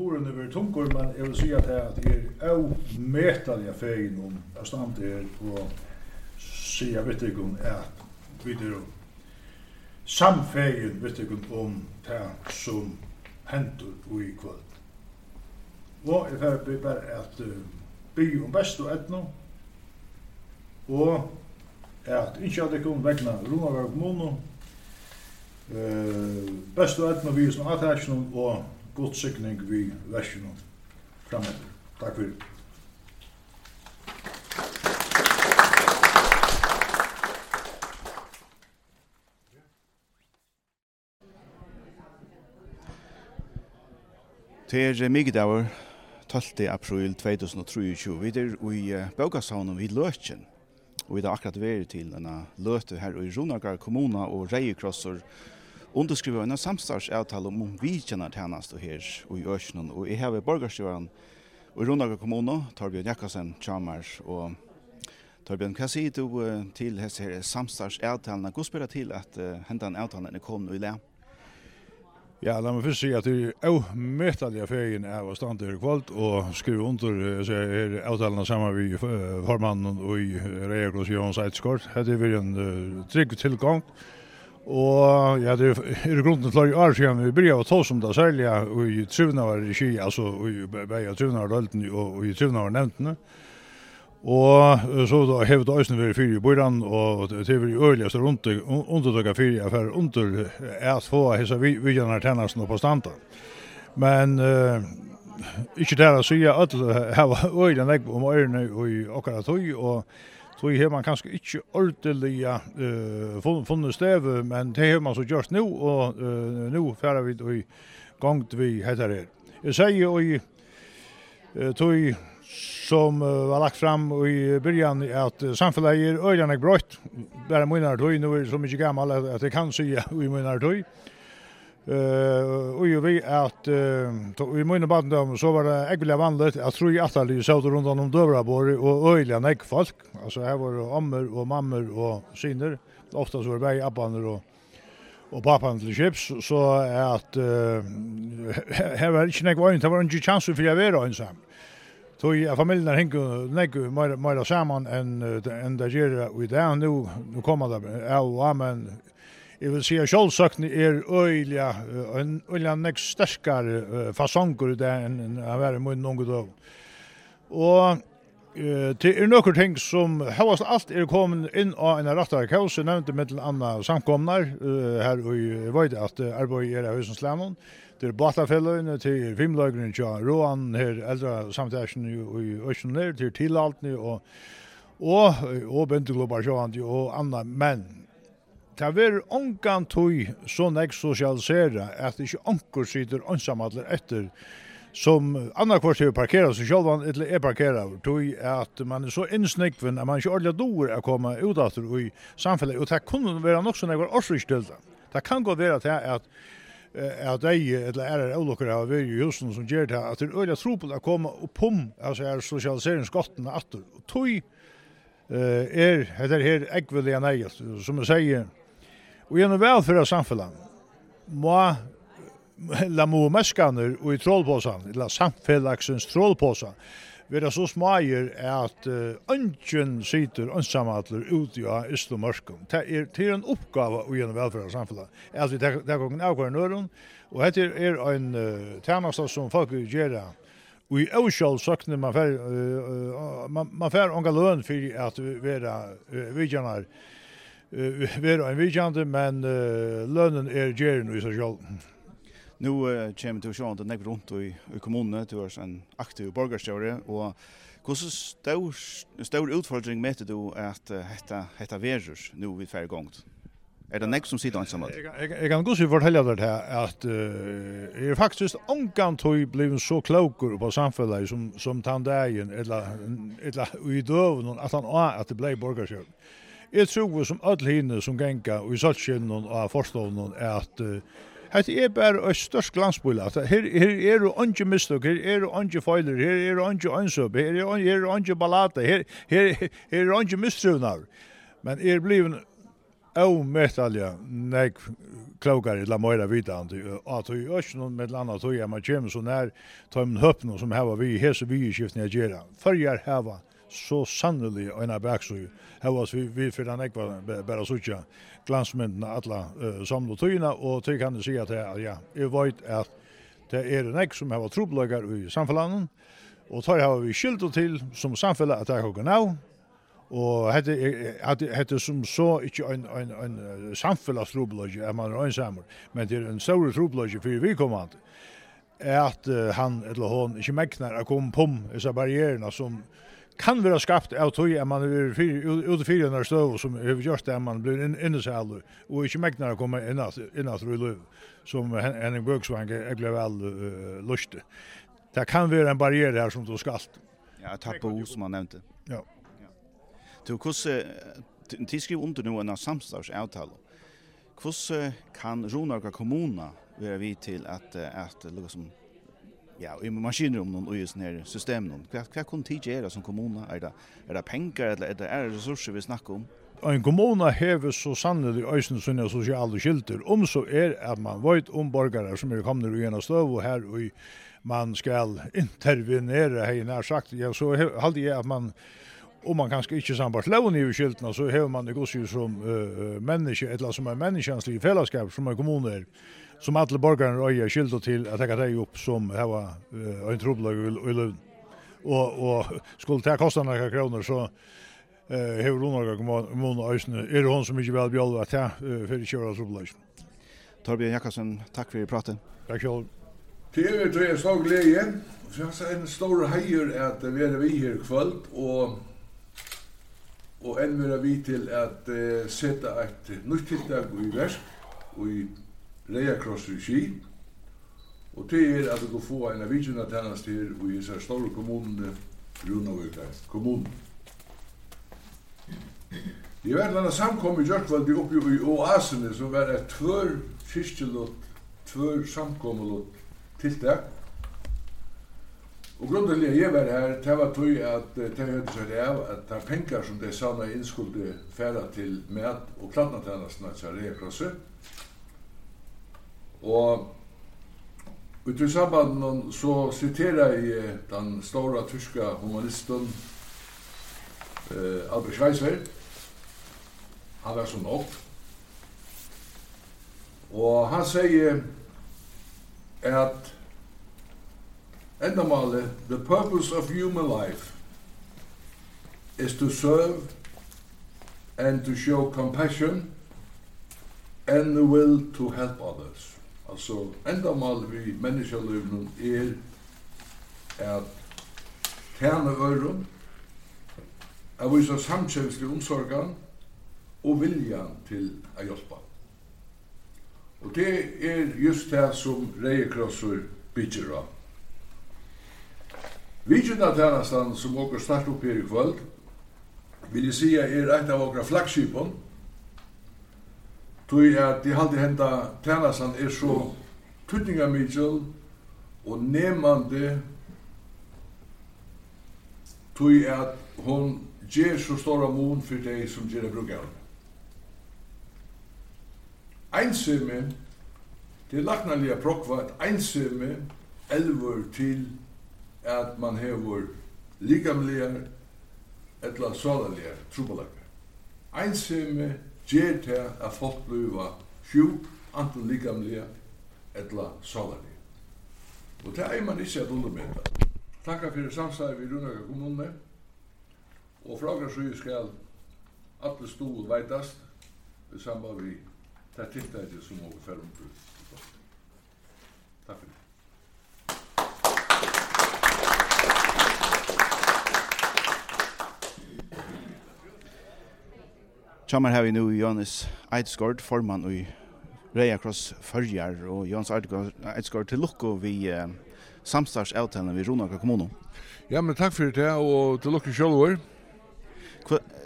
boren över tungur, men jag vill säga att det är omätaliga färgen om jag stannar er och säga vet jag om att vi är samfärgen vet jag om det som händer och i kväll. Og jeg får bli bare at by om best og etno, og at ikke at jeg kom vegna Runavar Uh, best og etno vi som atærsjon og god sikning vi versjonen fremover. Takk for det. Det er Migdaur, 12. april 2023. Vi er i Bøgasavnen vid Løtjen. Og vi har akkurat vært til denne løte her i Runagar kommuna og Reiekrosser kommuna underskriva en samstagsavtale om om vi kjenner tjeneste her og i Øsjøen. Og jeg har borgerstyren i Rondaga kommune, Torbjørn Jakkasen, Kjamars og Torbjørn, hva sier du til disse her samstagsavtalene? Hvordan spiller til at uh, hendene avtalene er kommet i lær? Ja, la meg først si at det er jo avmøtelig ferien av å stande her kvalt og skrive under så er avtalene sammen med formannen og i Reaglos Johan Seidskort. Det er en uh, trygg tilgang. Uh, Og ja, det er grunnen til å gjøre siden vi begynner å ta som det særlig i trivna var i Kji, altså i Beia trivna var dølten og i trivna var nevntene. Og så da hevet øysen vi fyrir i bøyran, og det var i øyeligste undertøkka fyrir jeg for under at få hessa vidjanar tennasen på standa. Men uh, ikke det er å si at alle hava øyelig om øyrene og i okkara tøy, og Så har man kanskje ikke ordentlig uh, funnet støve, men det har man så gjort nå, og uh, nå færer vi i gongt vi heter her. Jeg sier i uh, tog som uh, var lagt fram i början at uh, samfunnet er øyne brøtt, bare munner tog, nå er så mye gammel at jeg kan si i munner tog. Eh och ju vi att vi måste bara dem så var det äggla vanligt. Jag tror ju att alla så runt om Dövraborg och öliga näck folk. Alltså här var det ammor och mammor och syner. Ofta så var det bara abbanner och och pappan till chips så att här var inte någon det var inte chans för jag var ensam. Så i familjen hänger nägg mer mer samman än än där gör vi där nu nu kommer det ja men jeg vil si at sjålsøkene er øyla, en øyla nek sterkare fasonger der enn å være munn unge dag. Og det er nokre ting som hevast alt er kommet inn av en rattar kaos, jeg nevnte med til anna samkomnar, her og jeg vet at arbeid er av Høysenslænen, til Batafelløyene, til Fimløyene, til Roan, her eldre samtæsjen i Øysene, til Tilaltene, og og og bøndeklubbar sjåandi og anna menn det er ongan tøy så nek sosialisera at ikke onkur sitter onsamadler etter som andra kvart har parkerat sig själva eller är parkerat tøy att man är så insnäckven att man inte ordentligt dår att komma ut efter i samhället och det kunde vara något som var årsrikställda. Det kan gå vara at att att de eller är det olyckor har vi ju husen som ger det att det är öliga tropel att komma och pum alltså är socialiseringsskotten att och tog eh är det här äggvilliga nejet som jag säger Og gjennom velføra samfunnet må la mo meskaner og i trollpåsan, la samfellagsens trollpåsan, vera så smager at ønsken sitter ønsamatler ut i Østlomørskum. Det er til en oppgave å gjennom velferd samfunnet. At vi tar kongen av hver nøren, og dette er en uh, tjeneste som folk gjør det, Og i Øsjål søkne man fer, uh, man, man fer unga løn for at vi er vidtjener uh, uh, være en vikjande, men uh, lønnen er gjerne i seg selv. Nu uh, kommer du sjående nekk rundt i, i kommunene, du er en aktiv borgerstjøre, og hvordan stor, stor utfordring møter du at uh, hetta, hetta verus nu vi færre gongt? Er det nekk som sitter ansamma? Jeg kan godt fortelle deg det at uh, jeg er faktisk omgang tog blei så klokur på samfunnet som, som tandagen, eller, eller i døvnen, at han var at det blei borgerstjøren. Jeg tror som alle hinne som genga og i saltskjønnen og forstånden er at uh, Hetta er bare et størst glansbula. Her her er det ikke mistok, her er det ikke feiler, her er det ikke ønsøp, her er det her ongi her her her er ongi mistrøvnar. Men er bliven au metalja nei klokar la moira vitandi at og øsnun med landa tøya man kjem så nær tømn høpnum vi hava hese vi i skiftni gera. Førjar hava så sannelig en av baksøy. Her var vi, vi for den ekva bare suttja glansmyndene alle uh, samlet tøyna, og til kan jeg si at jeg, ja, jeg vet at det er en ek som har trobløkker i samfunnet, og tar har vi skyldt til som samfunnet at jeg har gønn Og hette hette hette som så ikkje ein ein ein samfellastrubløge er man einsamur, men det er ein stor trubløge for vi komand. At uh, han eller hon ikkje meknar å kom pom dessa barrierna som kan vera skapt av tøy att man er ute fyrir när støv som har gjort det man blir in inne seg alle och inte mäknar att komme inn at in att rulla som Henning Bøksvang är glad vel uh. Det kan vera en barriär her som då skal Ja, tabu som man nämnde. Ja. ja. Du kusse tidskriv under nu en samstagsavtal. Kusse kan Ronarka kommuna vara vi till att att lukka som ja, i maskinrummen og i sånne her någon. Hva, hva kunne tid gjøre som kommune? Er det, er det penger eller er det, er det ressurser vi snakker om? En kommune hever så sannelig øyne sånne sosiale skilter, om så er at man vet om borgere som er kommet i en av støv og her og man skal intervenere, hei nær sagt, ja, så halte jeg at man om man kanskje ikke sambart loven i skiltene, så har man det gos som uh, menneske, eller som er menneskjanslig fellesskap som er kommuner som alla borgarna och jag skyldig till att ta dig upp som här var en trubbel i Lund. Och och skulle ta kosta några kronor så eh hur hon några månader ösn är det hon som mycket väl bjöd att ja för köra trubbel. Torbjörn Jakobsen, tack för pratet. Tack själv. Det är det jag sa glädje. Så jag sa en stor hejer att vi är vi här kväll och og enn vera vi til at uh, seta eit nytt tiltak i versk og i Reiakrosser i Kip, og det er at du kan få en av avgjørende tennast her og i disse store kommunene Runavøkta kommunen. Jeg var landa samkom i Gjørkvaldi oppi i oasene som var et tvør kyrkjelott, tvør samkommelott tiltak. Og grunnen til at jeg var her, det var tog at det høyde seg av at det er penger som de sanna innskulde færa til med og kladnatennastene til Rekrosset. Og ut i sambanden så siterer jeg den store tyska humanisten eh, Albert Schweitzer. Han var så nok. Og han sier at endamale, the purpose of human life is to serve and to show compassion and the will to help others. Altså, endamal vi menneskeløvnen er at tjene øren, at vise samkjenslig omsorgan og viljan til å hjelpe. Og det er just det som Reiekrosser bygger av. Vigina tjänastan som åker start upp her i kvöld vill jag säga er ett av åkra flaggskipen Tui at de halde henda tænasan er så tutningamikil og nemande tui at hon ger så stora mun for dei som ger det brukar. Einsømme, det er laknaliga prokva at einsømme elver til at man hever likamligar etla salalige trubalagar. Einsømme ger til at folk bliva sjuk, anten likamliga eller salarlig. Og det er man ikke at undermeta. Takka fyrir samstæði við Rúnaka kommune og frakra sju skal alle stúl veitast i samband við det tiltækje som vi til. Takk fyrir. Tjammar har vi nu Johannes Eidsgård, formann i Reia Kross Førjar, og Johannes Eidsgård til lukko vi eh, samstagsavtalen vi Ronaka kommuno. Ja, men takk for det, og til lukko sjølver.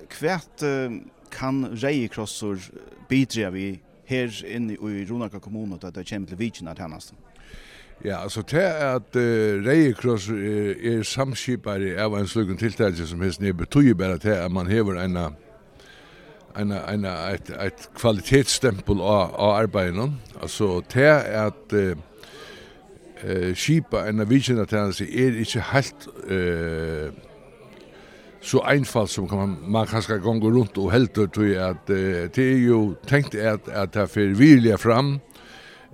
Kvært uh, kan Reia Krossor bidra vi her inne i Ronaka kommune til at det kommer til vidtjen til hennast? Ja, altså til at uh, Reikross er, er samskipare av en slukken tiltakelse som helst nede betyr bare til at man hever en en en ett ett kvalitetsstämpel av av arbetet alltså te att eh skipa en vision att han sig är inte helt eh så einfalt som kan man man kan ska gå runt och helt tror jag att det är ju tänkt att att ta för vilja fram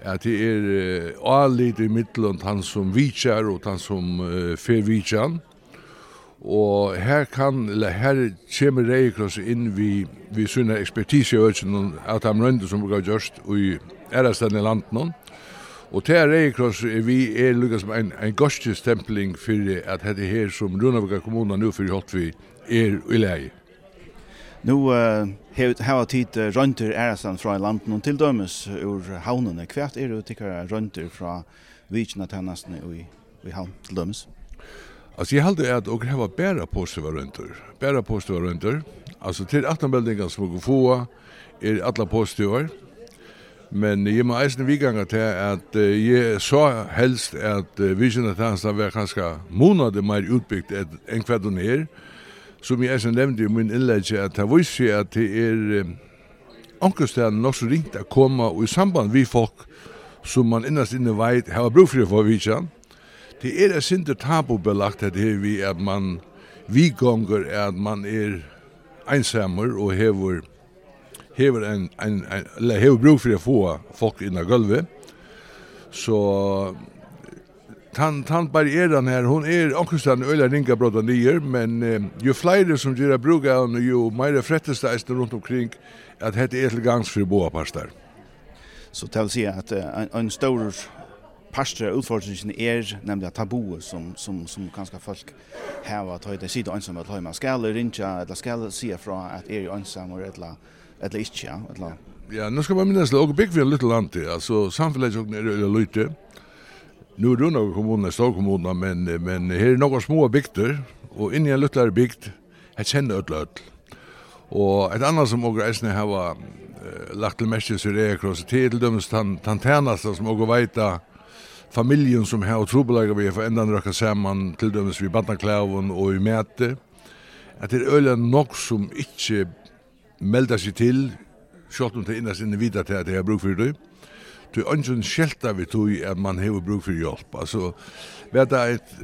att det är all i mitten han som vichar och han som för vichan Og her kan, eller her kommer Reikros inn vi, vi sunne ekspertise i øyne, at han rønner som bruker gjørst i æresten i landen. Og til Reikros er vi er lukket som en, en gostestempling for at dette her som Runavika kommuna nå for holdt vi er i leie. Nå uh, har tid rønter æresten fra landet og til dømes ur havnene. Hvert er det tikkere rønter fra vikene tjenestene i, i havn til dømes? Alltså jag hade att och gräva bära på sig var runt. Bära på sig var runt. Alltså till att de bildningar som går få är alla påstår. Men jag må eisen viganger til at uh, jeg så helst at uh, visjonetjenesten var kanskje måneder mer utbygd enn hva den er. Som jeg eisen nevnte i min innlegg at det viser at det er um, ankerstedet nok så ringt å komme og i samband vi folk som man innast inne veit har brug for å få vidtjen. Det er et tabu belagt at det vi at man vi gonger at man er einsamur og hevur hevur en, en, en eller hevur bruk for å få folk inn i gulvet. Så tan tan barrieran her, hon er ankustan øyla ringa brotan nyer, men eh, jo flere som gjør bruk av henne, jo meira frettes det er rundt omkring at hette er til gangs for boa pastar. Så det vil si at uh, en, en stor parster av utfordringen er nemlig at tabu som, som, som kanskje folk har at høyde sida ønsam at høyma skal rinja eller skal sia fra at er ønsam eller, eller ikke ja, eller Ja, nu skal man minnes låg big vi little litt land til, altså samfunnsleggjøkken er eller lite Nu er det noen kommuner, stor kommuner, men, men her er noen små bygder, og i en lyttlare bygd, her kjenner øyla øyla. Og et annet som åker eisne hava lagt til mest så er det er kross, til dømes tantanasta som åker veita, familjen som har trobelaga vi for enda røkka saman til dømes vi badnaklaven og i mæte. At det er øyla nok som ikkje melda seg til sjålt om det innast inne vidar til at det er bruk for det. Du er ønsken sjelta vi tog at man har bruk for hjelp. Altså vi det et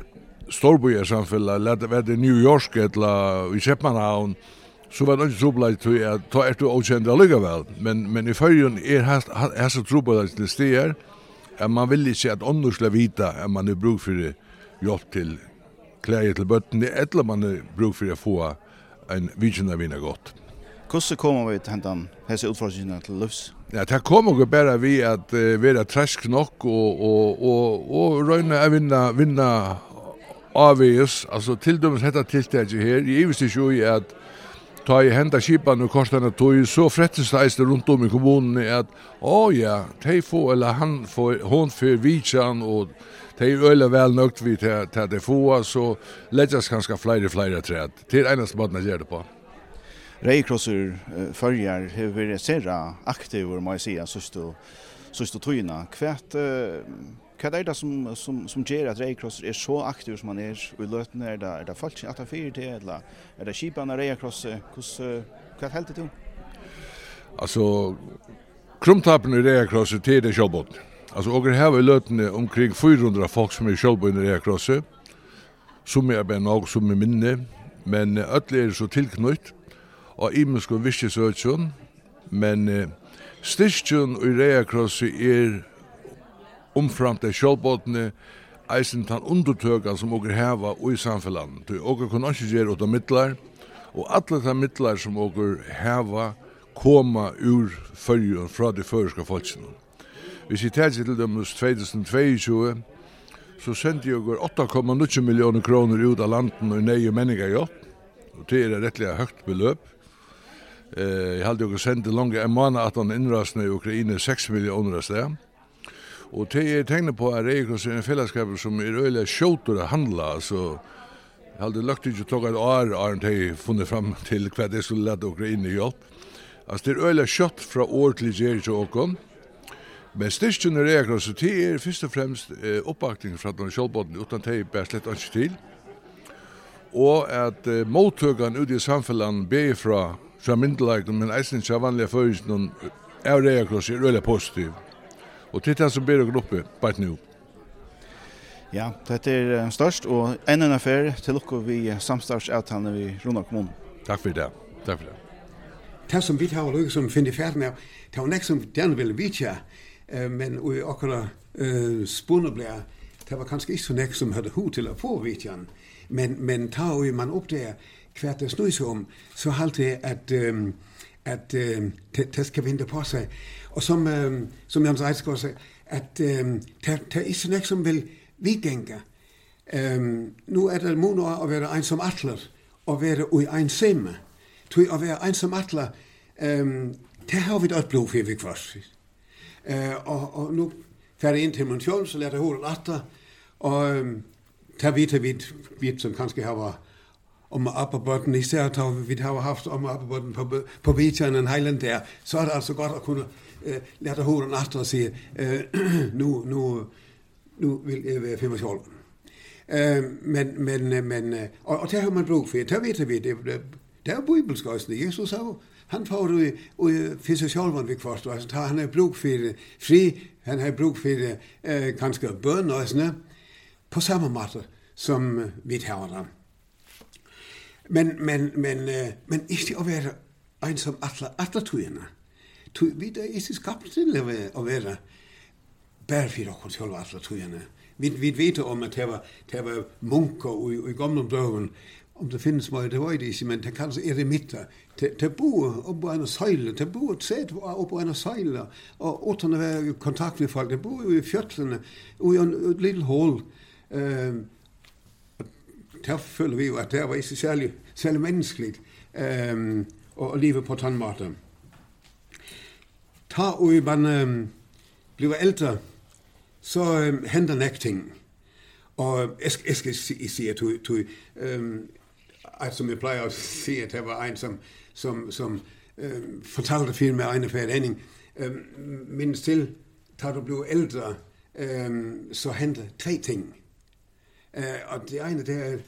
storbojer samfella vet det New York eller i Kjeppmannhavn så var det ikke trobelagt til at ta er du avkjent allikevel. Men, men i fyrjun er hans trobelagt til steder at man vil ikke at åndersle vita at man er brug for hjelp til klære til bøttene, eller man er brug for å få en vidtjene av vinner godt. Hvordan kommer vi til hentan hese utfordringene til løvs? Ja, det kommer vi bare vi at uh, være tresk nok og, og, og, og røyne å vinne, vinne avvis. Altså, til dømes dette tiltaket her, jeg visste ikke jo at ta i henda skipan og korsdana tog, så frettes det rundt om i kommunen at, å ja, de få, eller han får, hon får vitsan, og de er øyla vel nøgt vi til, til de få, så legges ganske flere, flere træd. Det er eneste måten jeg gjør det på. Reikrosser uh, följar hur vi sera aktivur, må jag säga, sista togina. Kvärt, uh, Hva er det som, som, som gjør at Reikross er så aktiv som man er i løtene? Er det, er det folk som er fyrt til, eller er det kjipene av Reikross? Hva er det du? Altså, krumtappen i reikrosser til det kjølbåten. Altså, og her i løtene omkring 400 folk som er kjølbåten i Reikross, som er bare noe som er minne, men alle er så tilknytt, og imensk og virkesøkjøn, men styrkjøn i Reikross er omframt det sjølvbåtene, eisen tan undertøka som åker heva i samfellan. Du åker kun ikke gjøre åtta middlar, og alle de middlar som åker heva koma ur fyrjun fra de føreska folkene. Hvis jeg tar til dem 2022, så sendte jeg 8,9 millioner kroner ut av landen og nøye menningar jobb, og det er rettelig høgt beløp. Eh, jeg hadde jo sendt langt en måned at han innrasne i Ukraina 6 millioner av sted, Og det er tegnet på at Reikos er en fellesskap som er øyelig sjåter å handle, altså. jeg hadde lagt ikke klokka et år, Arne, til jeg funnet fram til hva det skulle lette dere inn i hjelp. Altså, det er øyelig kjøtt fra år til gjer til åkken, men styrkjen er Reikos, så det er først og fremst eh, oppbakning fra den kjølbåten, uten det er bare slett ikke til. Og at eh, mottøkene ute i samfunnet ber fra fra myndelagene, men eisen ikke av vanlige føringen av Reikos er øyelig positiv. Og til den som ber dere oppe, bare nå. Ja, dette er størst, og enn en affær til dere vi samstarvsavtalene vi Rona kommunen. Takk for det. Takk for det. Det som vi tar og lykkes som finner ferden av, det var nek som den ville vitja, men vi akkurat uh, spunnet ble, det var kanskje ikke så nek som hadde hod til å få vite men, men tar og man opp det, hvert det snøys om, så halte jeg at um, at øh, det, det skal vente på seg. Og som, øh, som Jørgens Eidsgaard sagde, at øh, det der er sådan ikke som vil vi tænker. Øh, nu er det måneder å være en som atler, og være ui en semme. Tui å være en som atler, um, det har vi da et blod for, vi kvarst. uh, og, og nu færdig inn til min sjøl, så lærte jeg atter, og um, øh, der vidt, vidt, vidt, som kanskje har vært om Apperbotn, især har vi har haft om Apperbotn på, på Vetjern en Highland der, så er det altså godt at kunne øh, uh, lade hovedet efter og sige, uh, nu, nu, nu vil jeg være 25 år. Øh, men, men, men, og, og der har man brug for, der vet vi, det, det, det er bibelsk også, Jesus har han får ju och finns vi vid kvarstå, alltså han har brug för fri, han har brug för eh, kanske bönor, på samme matte som vi tar dem. Men, men, men, men ikke å være en som atler, atler togene. Tog, vi er ikke skapt til å være bare for dere selv atler togene. Vi, vi vet om at det var, det var munker i, i gamle døven, om det finnes mye, det var det ikke, men det kalles eremitter. Det, det bor oppe på en søyle, det bor et sted oppe på en søyle, og uten å være i kontakt med folk, det bor jo i fjøtlene, og i en, et hål. Um, der føler vi jo, at det var ikke særlig, særlig menneskelig um, øh, at leve på tannmaten. Ta og man um, blir eldre, så um, hender nek ting. Og jeg, jeg skal si at du, um, at som jeg pleier å si at det var en, som, som, som um, fortalte film med Ejne Færd Henning, um, minst til, da du blev eldre, um, så hender tre ting. Eh, og det ene, det er,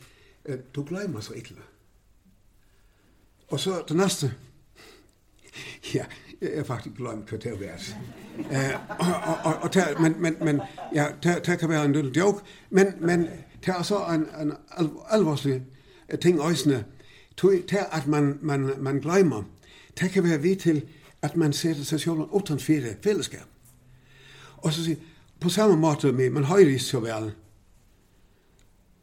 at du glemmer så ikke. Og så det næste. ja, jeg er faktisk glemt hva det er vært. Eh, og, og, og, og men, men, men, ja, det, det kan være en lille joke, men, men det er så en, en alvorlig ting øjsene, det er at man, man, man glemmer, det kan være vidt til at man sætter seg selv utenfor fellesskap. Og så sier, på samme måte med, man høyre så vel,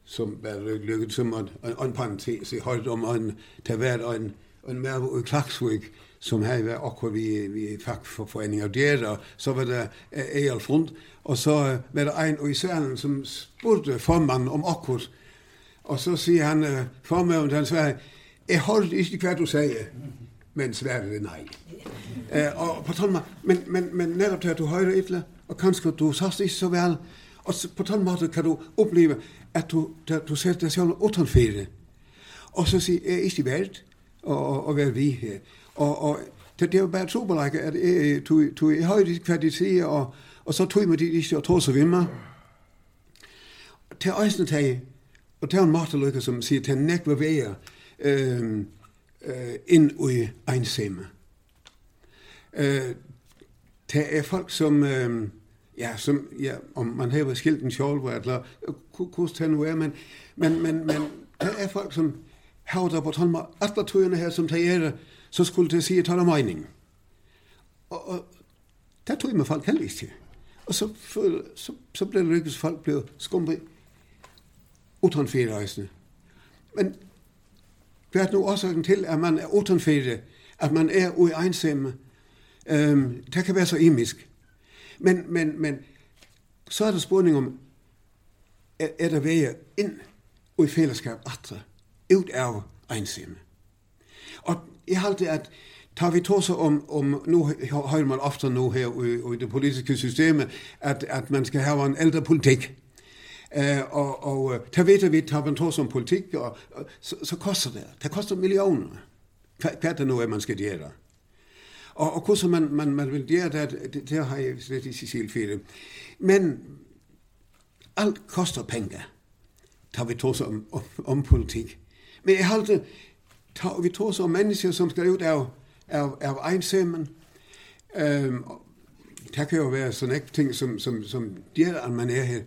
som bare lykket som en, en, en parentes Jeg holdt om en, til hver en, en mer i Klaksvik, som her var akkurat vi, vi fikk for forening av dere, så var det Egil og så var det en i Sverige som spurte formannen om akkurat, og så sier han, formannen, han sier, jeg holdt ikke hva du sier, men Sverige nei. Eh, og på tolma, men, men, men nettopp til at du hører etter, og kanskje du sast ikke så vel, og på tolma kan du oppleve, at du, du, du ser deg selv utenfor. Og så sier jeg ikke verdt å være vi her. Og, og det, det er jo bare superlike at jeg tog har jo hva de sier, og, og så tog jeg de ikke og tog så vimmer. Til øyne til, og til en måte lykke som sier til nekve veier um, uh, inn i ensomme. Uh, det er folk som... Um, Ja, som, ja, om man har skilt en kjolver, eller hvordan det nu er, men, men, men, men det er folk som har der på tolma, alle tøyene her som tar det, så skulle det sige, tar der mening. Og, og der tog med folk heldigvis til. Og så, for, så, så blev det lykkes, folk blev skumpet uten ferierejsende. Men det er nu årsagen til, at man er uten ferie, at man er uegensemme. Øhm, det kan være så imisk. Men, men, men så er der spørning om, er, er der veier ind og i fællesskab atre, ut av ensamme. Og jeg har det, at tar vi tåsa om, om nu har man ofta nu her i, i det politiske systemet, at, at man skal ha en ældre politik. Eh, uh, og, og der vi, tar man tåsa om politik, og, og så, så koster det. Det koster millioner. Hvad, det nu er, man skal gøre? Og, og hvordan man, man, man vil gjøre det, det, det har jeg slett ikke sikkert for. Men alt koster penger, tar vi tås om, om, om politikk. Men jeg halte, tar vi tås om mennesker som skal ut av, av, av ensemmen, um, det kan jo være sånne ting som, som, som gjør at man er her.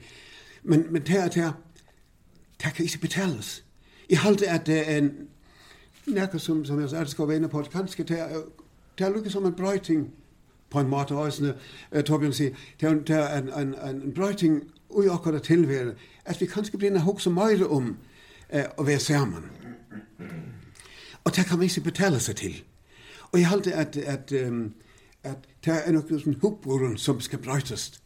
Men, men det er det, det kan ikke betales. Jeg halte at det er en, Nærke som, som jeg skal være inne på, kanskje det er det er lukket som en brøyting på en måte også, uh, Torbjørn sier, det er, det er en, en, en brøyting ui akkurat tilvære, at vi kanskje blir nok så mye om uh, å være sammen. Og det kan vi ikke betale seg til. Og jeg halte at, at, um, at det er noe sånn hopboren som skal brøytes.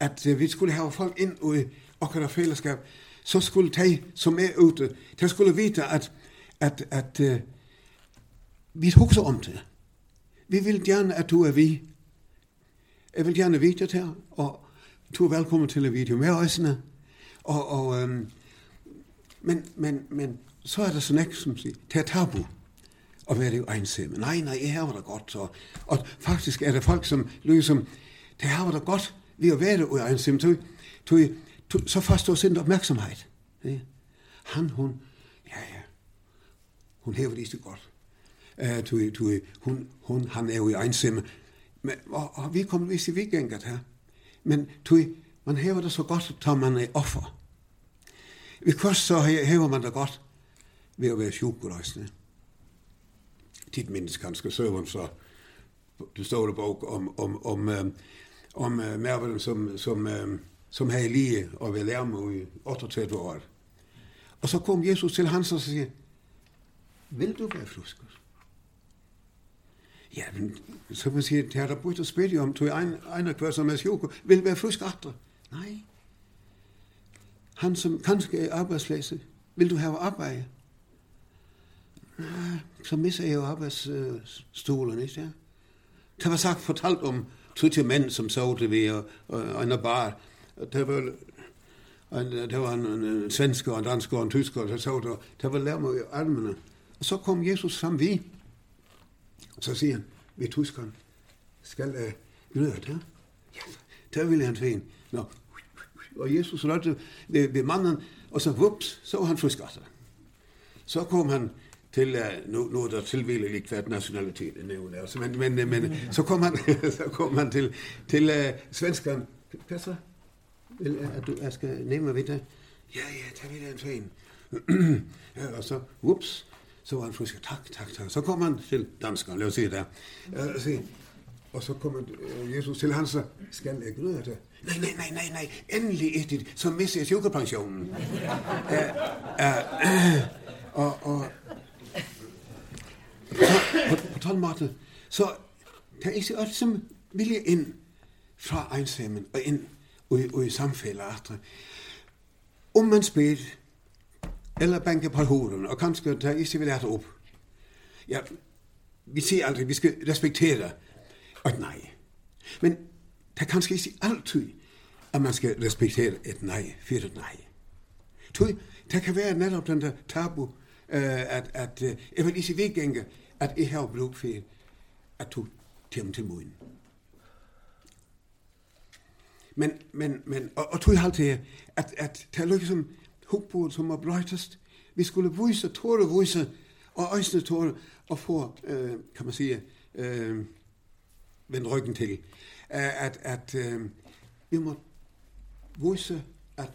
At uh, vi skulle ha folk inn i akkurat fellesskap, så skulle de som er ute, de skulle vite at, at, at uh, vi husker om det. Vi vil gjerne at du er vi. Jeg vil gjerne vite det her, og du er velkommen til en video med øsene. Og, og, um, men, men, men så er det sådan ikke, som siger, det er tabu at være det ensomme. Nej, nej, jeg har det godt. Og, Og faktisk er det folk, som lyder det har det godt ved at være det ensomme. Så, så, så, så forstår sin opmærksomhed. Ja. Han, hun, ja, ja, hun hæver det ikke godt. Eh, tui, tui, hun, hun, han er jo i ensimme. Men, og, og vi kom vist i vikenget her. Men tui, man hever det så godt, tar man er offer. Vi kost så hever man det godt ved å være sjukrøysene. Tid minnes kanskje søvn så du står det bok om, om, om, om, om Mervelen som, som, som har lige og vil lærme i 38 år. Og så kom Jesus til hans og sier, vil du være fruskos? Ja, men så man sier, det er da bort å spille om, tog en, en av hver som er Sjoko, vil være fusk andre. Nei. Han som kanskje er arbeidsløse, vil du ha arbeid? Nei, så misser jeg jo arbeidsstolen, ikke der? Det var sagt fortalt om 20 menn som så det vi, og, og en bar. Det var en, det var en, en svensk og en dansk, og en tysk, og så der. Det var lærme i armene. Og så kom Jesus fram vidt Så sier han ved tyskeren, skal jeg uh, ned? Ja, det vil han til. Nå. Og Jesus rørte ved, ved mannen, og så vups, så var han friskatter. Så kom han till nu nu då till ville likvärd nationalitet nu Så men men men så kom han så kom han till till uh, svenskan Pesser vill at du jag ska nämna vidare ja ja ta vidare en fin ja og så whoops så var han frisk. Tack, tack, tack. Så kom han till danskan, låt se där. Uh, se. Och så kommer uh, Jesus til hans skal jeg gröda det. Nej, nej, nej, nej, nej. Ändlig är så misser jeg sjukerpensionen. Og, og, på, på tal så det er ikke alt som vilje inn fra enstemmen og inn og i, og i samfellet. Om man spiller Eller banke på horen, og kanskje ta ikke vil hette opp. Ja, vi sier aldri, vi skal respektere. Og nei. Men det er kanskje ikke alltid at man skal respektere et nei for et nei. Tui, det kan være nettopp den der tabu, uh, at, at uh, jeg vil ikke vedgænge, at jeg har brug for at du tæmme til munnen. Men, men, men, og, og tui halte jeg, at, at det er lykkes som, hukboen som var brøytest. Vi skulle vise, tåre vise, og øjne tåre, og få, uh, kan man sige, uh, vende ryggen til. uh, At, at uh, vi må vise, at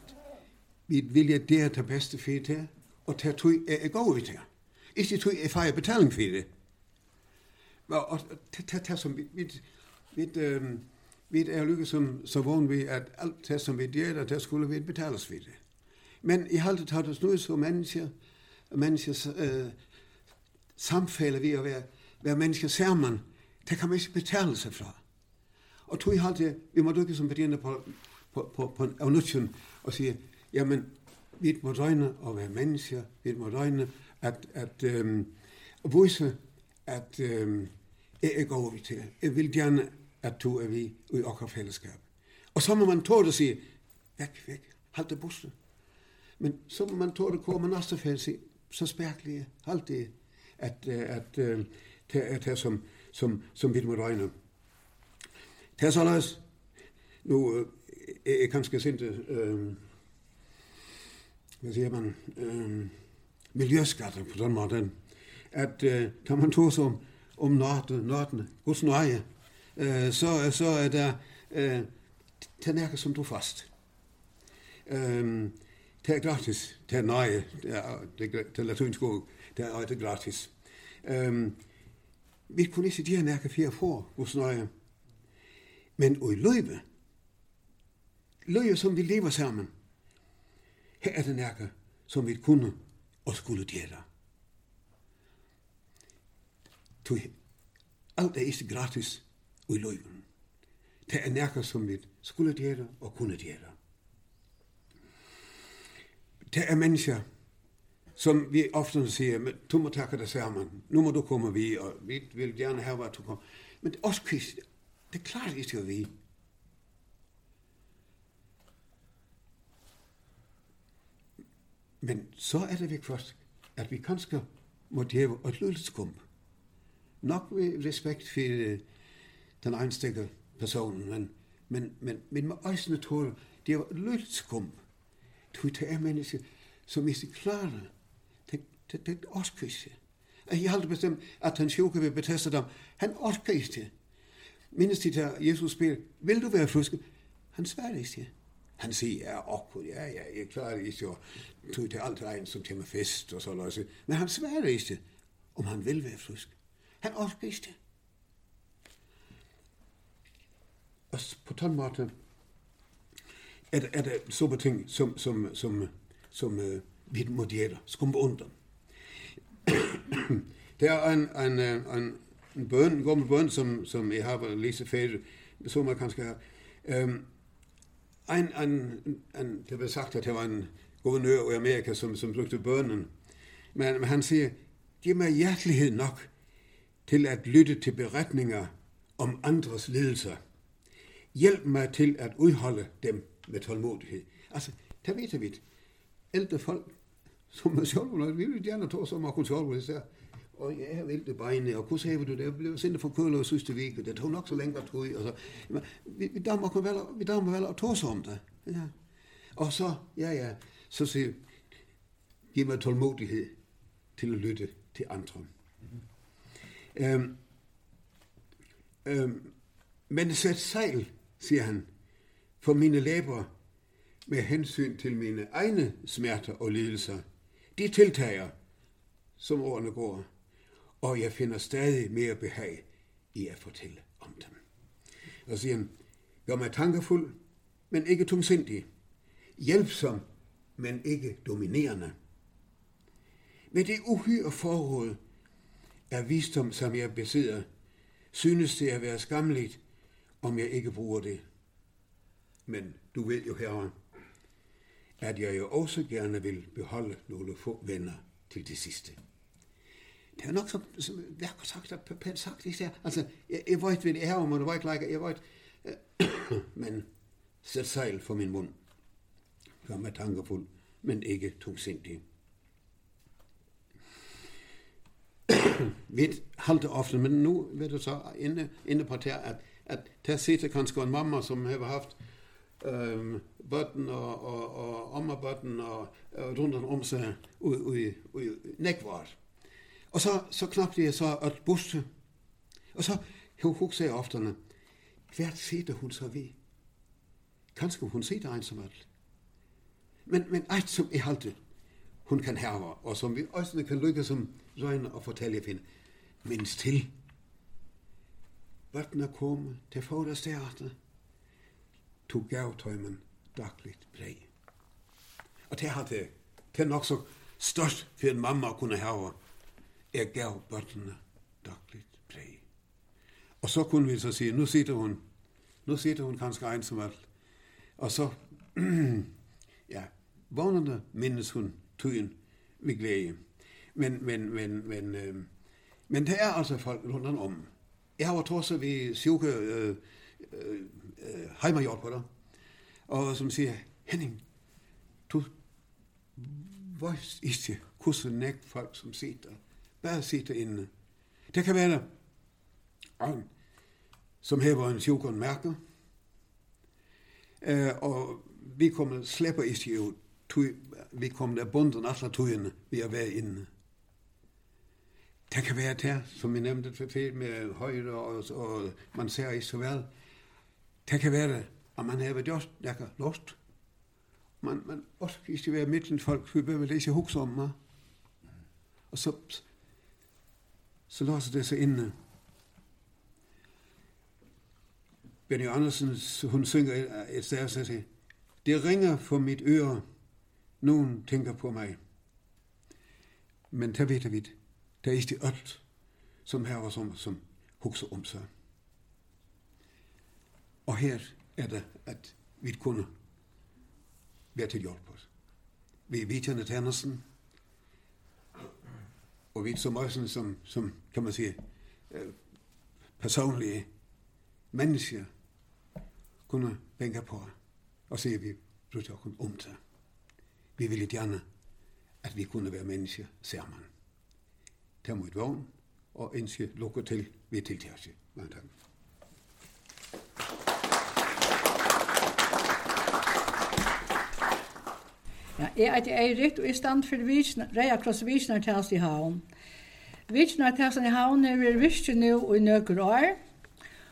vi vilje det er det bedste for det, og det tog er gode vi til. Ikke tog er fejre betaling for det. Og det er det som vi, vi, vi, vi er lykke som så vågen vi, at alt det som vi gjør, det skulle vi betales for det. Men i halvt tatt oss noe så mennesker, människors eh, samfelle vi att vara, vara mennesker sammen, det kan man ikke betale seg fra. Og tog i halvt, vi må inte som betjäna på, på, på, på en avnutsen og säga, ja men vi må røyne å være mennesker, vi må røyne at, at øhm, vise, at øhm, jeg er over til, jeg vil gjerne at du er vi i okker fellesskap. Og så må man tåle å sige, vekk, vekk, hold det bussen, Men så man tåre det kommer nästa färs så spärklig alltid at at det det som som som vi må räkna. Det så läs nu är kanske sinte, ehm vad säger man ehm miljöskatter på den måten at eh, tar man tog som om norden norden hos nøje eh så så er der eh tænker som du fast. Ehm Det er gratis. Det er nøye. Det er, det latinsk det er, det er gratis. Um, vi kunne ikke gjøre nærke fire få hos nøye. Men og i løyve, løyve som vi lever sammen, her er det nærke som vi kunne og skulle gjøre. Alt er ikke gratis og i løyven. Det er nærke som vi skulle gjøre og kunne gjøre det er mennesker, som vi ofte sier, men du må takke deg sammen, nå må du komme vi, og vi vil gjerne ha at du kommer. Men det er også kvist, det klarer ikke I vi. Men så er det væk først, at vi kanskje må djeve et lydelsekomp. Nok med respekt for den enstikke personen, men, men, men men med øjne tål, det er et lydelsekomp. Du, det er mennesker som ikke klarer. Det, det, det orker ikke. Jeg har bestemt at han sjuke vil beteste dem. Han orker ikke. Minnes til Jesus spyr, vil du være frisk? Han svarer ikke. Han sier, ja, okkur, ja, ja, jeg klarer ikke å tog til alt regn som kommer fest og så løs. Men han svarer ikke om han vil være frisk. Han orker ikke. Og på den måten, er er det så på ting, som, som, som, som uh, vi må djæler, skum under. det er en, en, en, en bøn, en gammel bøn, som, som jeg har været læse færdig, som man kanskje har. Um, en, en, en, det blev sagt, at det var en guvernør i Amerika, som, som brukte bønnen. Men, men han sier giv mig hjertelighed nok til at lytte til beretninger om andres lidelser. Hjælp mig til at udholde dem med tålmodighed. Altså, det vet vi, ældre folk, som er sjovt, vi vil gerne tage som akkurat sjovt, hvis jeg, og jeg har vælte beinene, og hvordan har du det? Jeg blev sendt for Køler og sidste vik, og det tog nok så længe at tog, og så, men, vi, vi damer vel, vi damer vel at tage om det. Ja. Og så, ja, ja, så siger, giv mig tålmodighed til at lytte til andre. Mm -hmm. um, um, men sæt sejl, siger han, for mine læber med hensyn til mine egne smerter og lidelser. De tiltager, som årene går, og jeg finder stadig mere behag i at fortælle om dem. Og siger han, gør mig tankefuld, men ikke tungsindig, hjælpsom, men ikke dominerende. Med det uhyre forråd af visdom, som jeg besidder, synes det at være skamligt, om jeg ikke bruger det men du ved jo herre, at jeg jo også gerne vil beholde nogle få venner til det sidste. Det er nok som, som jeg har sagt, at pænt sagt, ikke? altså, jeg, jeg ved, hvad det er, og det var ikke like, jeg ved, men sæt sejl for min mund. Gør mig tankefuld, men ikke tungsindig. vi halte ofte, men nu ved du så inde, inde på det, at, at der sitter kanskje en mamma som har haft um, bøtten og, og, og ammabøtten og, og rundt om seg og, og, og nekvar. Og så, så knappt jeg så at busse. Og så hun hukse jeg oftene, hvert sitter hun så vi. Kanskje hun sitter ensomhet. Men, men eit som jeg halte, hun kan herve, og som vi også kan lykke som røgne og fortelle henne, minst til. Bøttene kom til forrest teater, tog gav tøymen dagligt brei. Og det hadde, det er nok så størst for en mamma å kunne hava, jeg gav børnene dagligt brei. Og så kunne vi så si, nu sitter hun, nu sitter hun kanskje ensamalt, og så, ja, vågnende minnes hun tøyen vi glede. Men, men, men, men, øh, men det er altså folk rundt om. Jeg har også vi syke øh, øh, heimahjálpara og som sier Henning, du veist ikke hvordan nek folk som sitter, bare sitter inne. Det kan være en som hever en sjukon märke eh, og vi kommer slipper ikke ut vi kommer der bunden alla tøyene vi er vært inne. Det kan være det, som vi nevnte for med høyre, og, og man ser ikke så vel, Det kan være, at man har gjort noe lort. Man, man orker ikke være midten folk, vi behøver ikke huske om det. Og så, så låser det seg inne. Benny Andersen, hun synger et sted, og sier, det ringer for mitt øre, noen tenker på meg. Men det vet jeg vidt, det er ikke alt som her og som, som hukser om seg. Og her er det at vi kunne være til hjelp oss. Vi vidtjende tjenesten, og vi som også som, som kan man si, personlige mennesker kunne bænke på og se, at vi brugte oss om til. Vi ville gjerne at vi kunne være mennesker sammen. Tag mod vogn og ønske lukker til ved tiltærelse. Mange takk. Ja, jeg er Eirik, og jeg stand for Reia Kross Visnartals i Havn. Visnartals i Havn er vi visst nå i nøkker år.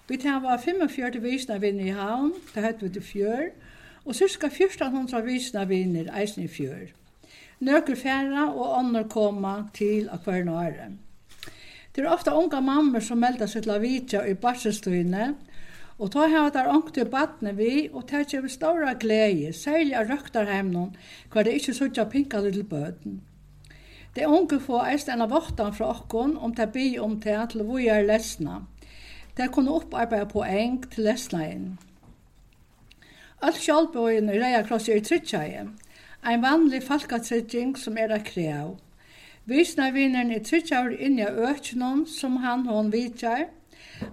Vi tar var 45 visnarvinner i Havn, det høyt vi til fjør, og cirka 1400 visnarvinner eisen i fjør. Nøkker færre og ånder koma til akvarnåret. Det er ofte unga mammer som melder seg til å vite i barselstøyene, og Og ta hava der onkte badne vi, og ta kjeve stora glede, særlig av røktarheimnon, hver det ikkje suttja pinka little bøten. Det unge få eist enn av våttan fra okkon om ta bi om ta til vi er lesna. Ta kunne opparbeida på eng til lesna inn. Alt sjálfbøyen i reia kross er trittjaie, ein vanlig falkatrytjing som er a krev. Visna vinneren er trittjaur inni av økjennom som han hon vidjar,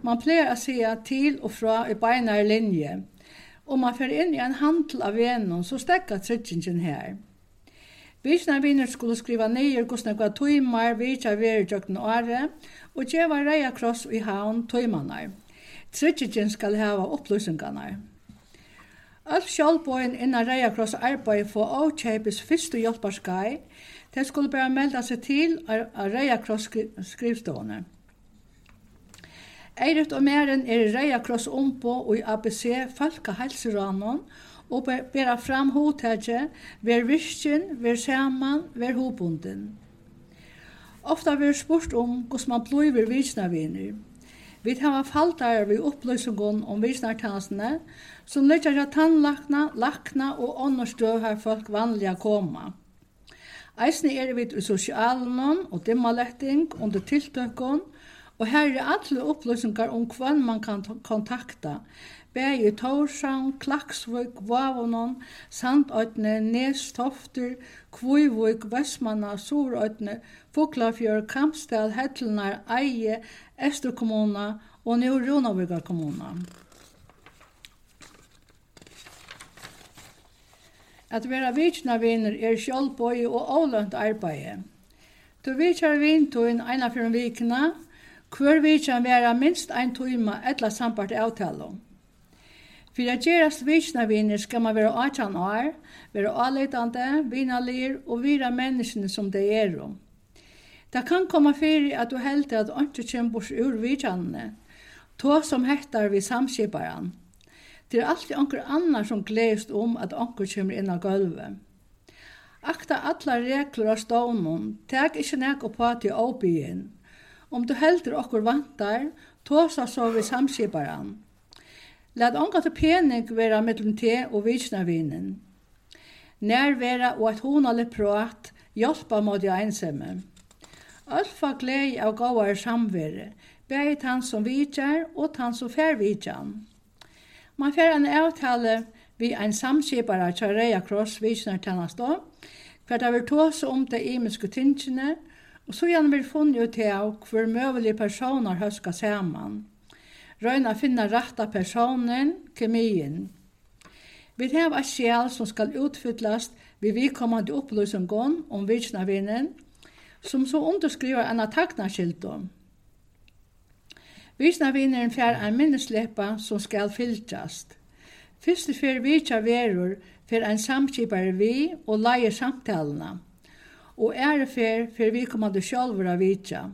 Man pleier å si til og fra i beinare linje. Om man fer inn i en handel av venon, så stekker tryggingen her. Vikna vinner skulle skriva neier gusna kva tøymar vitja veri jøkken åre, og djeva reia kross i haun tøymanar. Tryggingen skal hava oppløsingarnar. Alf sjálfbóin innan reia kross arbeid for avkjæpis fyrstu hjelparskai, det skulle bare melda seg til a reia kross skrivstående. Eirit og Meren er reia kross ombo og i ABC Falka Helseranon og bera fram hotegje ver virkin, ver saman, ver hobunden. Ofta ver spurt om hos man bløyver vitsnavinner. Vi hava faltar vi uppløysungon om vitsnartansene, som lekkja ja tannlakna, lakna og ånderstøv her folk vanliga koma. Eisne er vi i sosialen og dimmaletting under tiltøkken, Og her er alle opplysningar om hvem man kan kontakta. Bæg i Torshavn, Klaksvøk, Vavonon, Sandøytene, Nestofter, Kvøyvøk, Vestmanna, Sorøytene, Foklafjør, Kampstel, Hettelnar, Eie, Esterkommuna og New Runavigar kommuna. At vera vitsna viner er sjálfbøy og avlønt arbeid. Du vitsar vintun eina fyrir vikna, Hver vitjan vera minst ein tíma etla sambart avtalum. Fyrir at gerast vitjnavinir skal man vera atjan år, vera avleitande, vinalir og vira menneskene som de er om. Det kan komme fyrir at du heldt at ontsi kjem bors ur vitjanene, to som hettar vi samskiparan. Det er alltid onker annar som gleist om at onker kjemur inn av gulvet. Akta alla reglur av stånum, teg ikkje nek oppa til åbyen. Om du heldur okkur vantar, tåsa så vi samskiparan. Lad ongat til pening vera mittlum te og vitsnavinen. Nær vera og at honalig prat hjelpa mot jeg ensemme. Alfa glei av gåar samvere, bæg tann som vitjar og tann som fær vitjan. Man fær en avtale vi ein samskipare til Reia Kross vitsnar tennast då, hver det vil tåse om det imenske tingene, Og så gjerne vil funne ut til hver møvelige personer høska saman. Røyna finna rette personen, kemien. Vi har et sjel som skal utfyllast ved vidkommande opplysningen om vitsnavinen, som så underskriver en taknarskildom. Vitsnavinen fjer en minneslepa som skal fylltast. Fyrste fyr vitsa verur fyr en samskipare vi og leier samtalene og ære fer fer vi kommande sjálvur av vitja.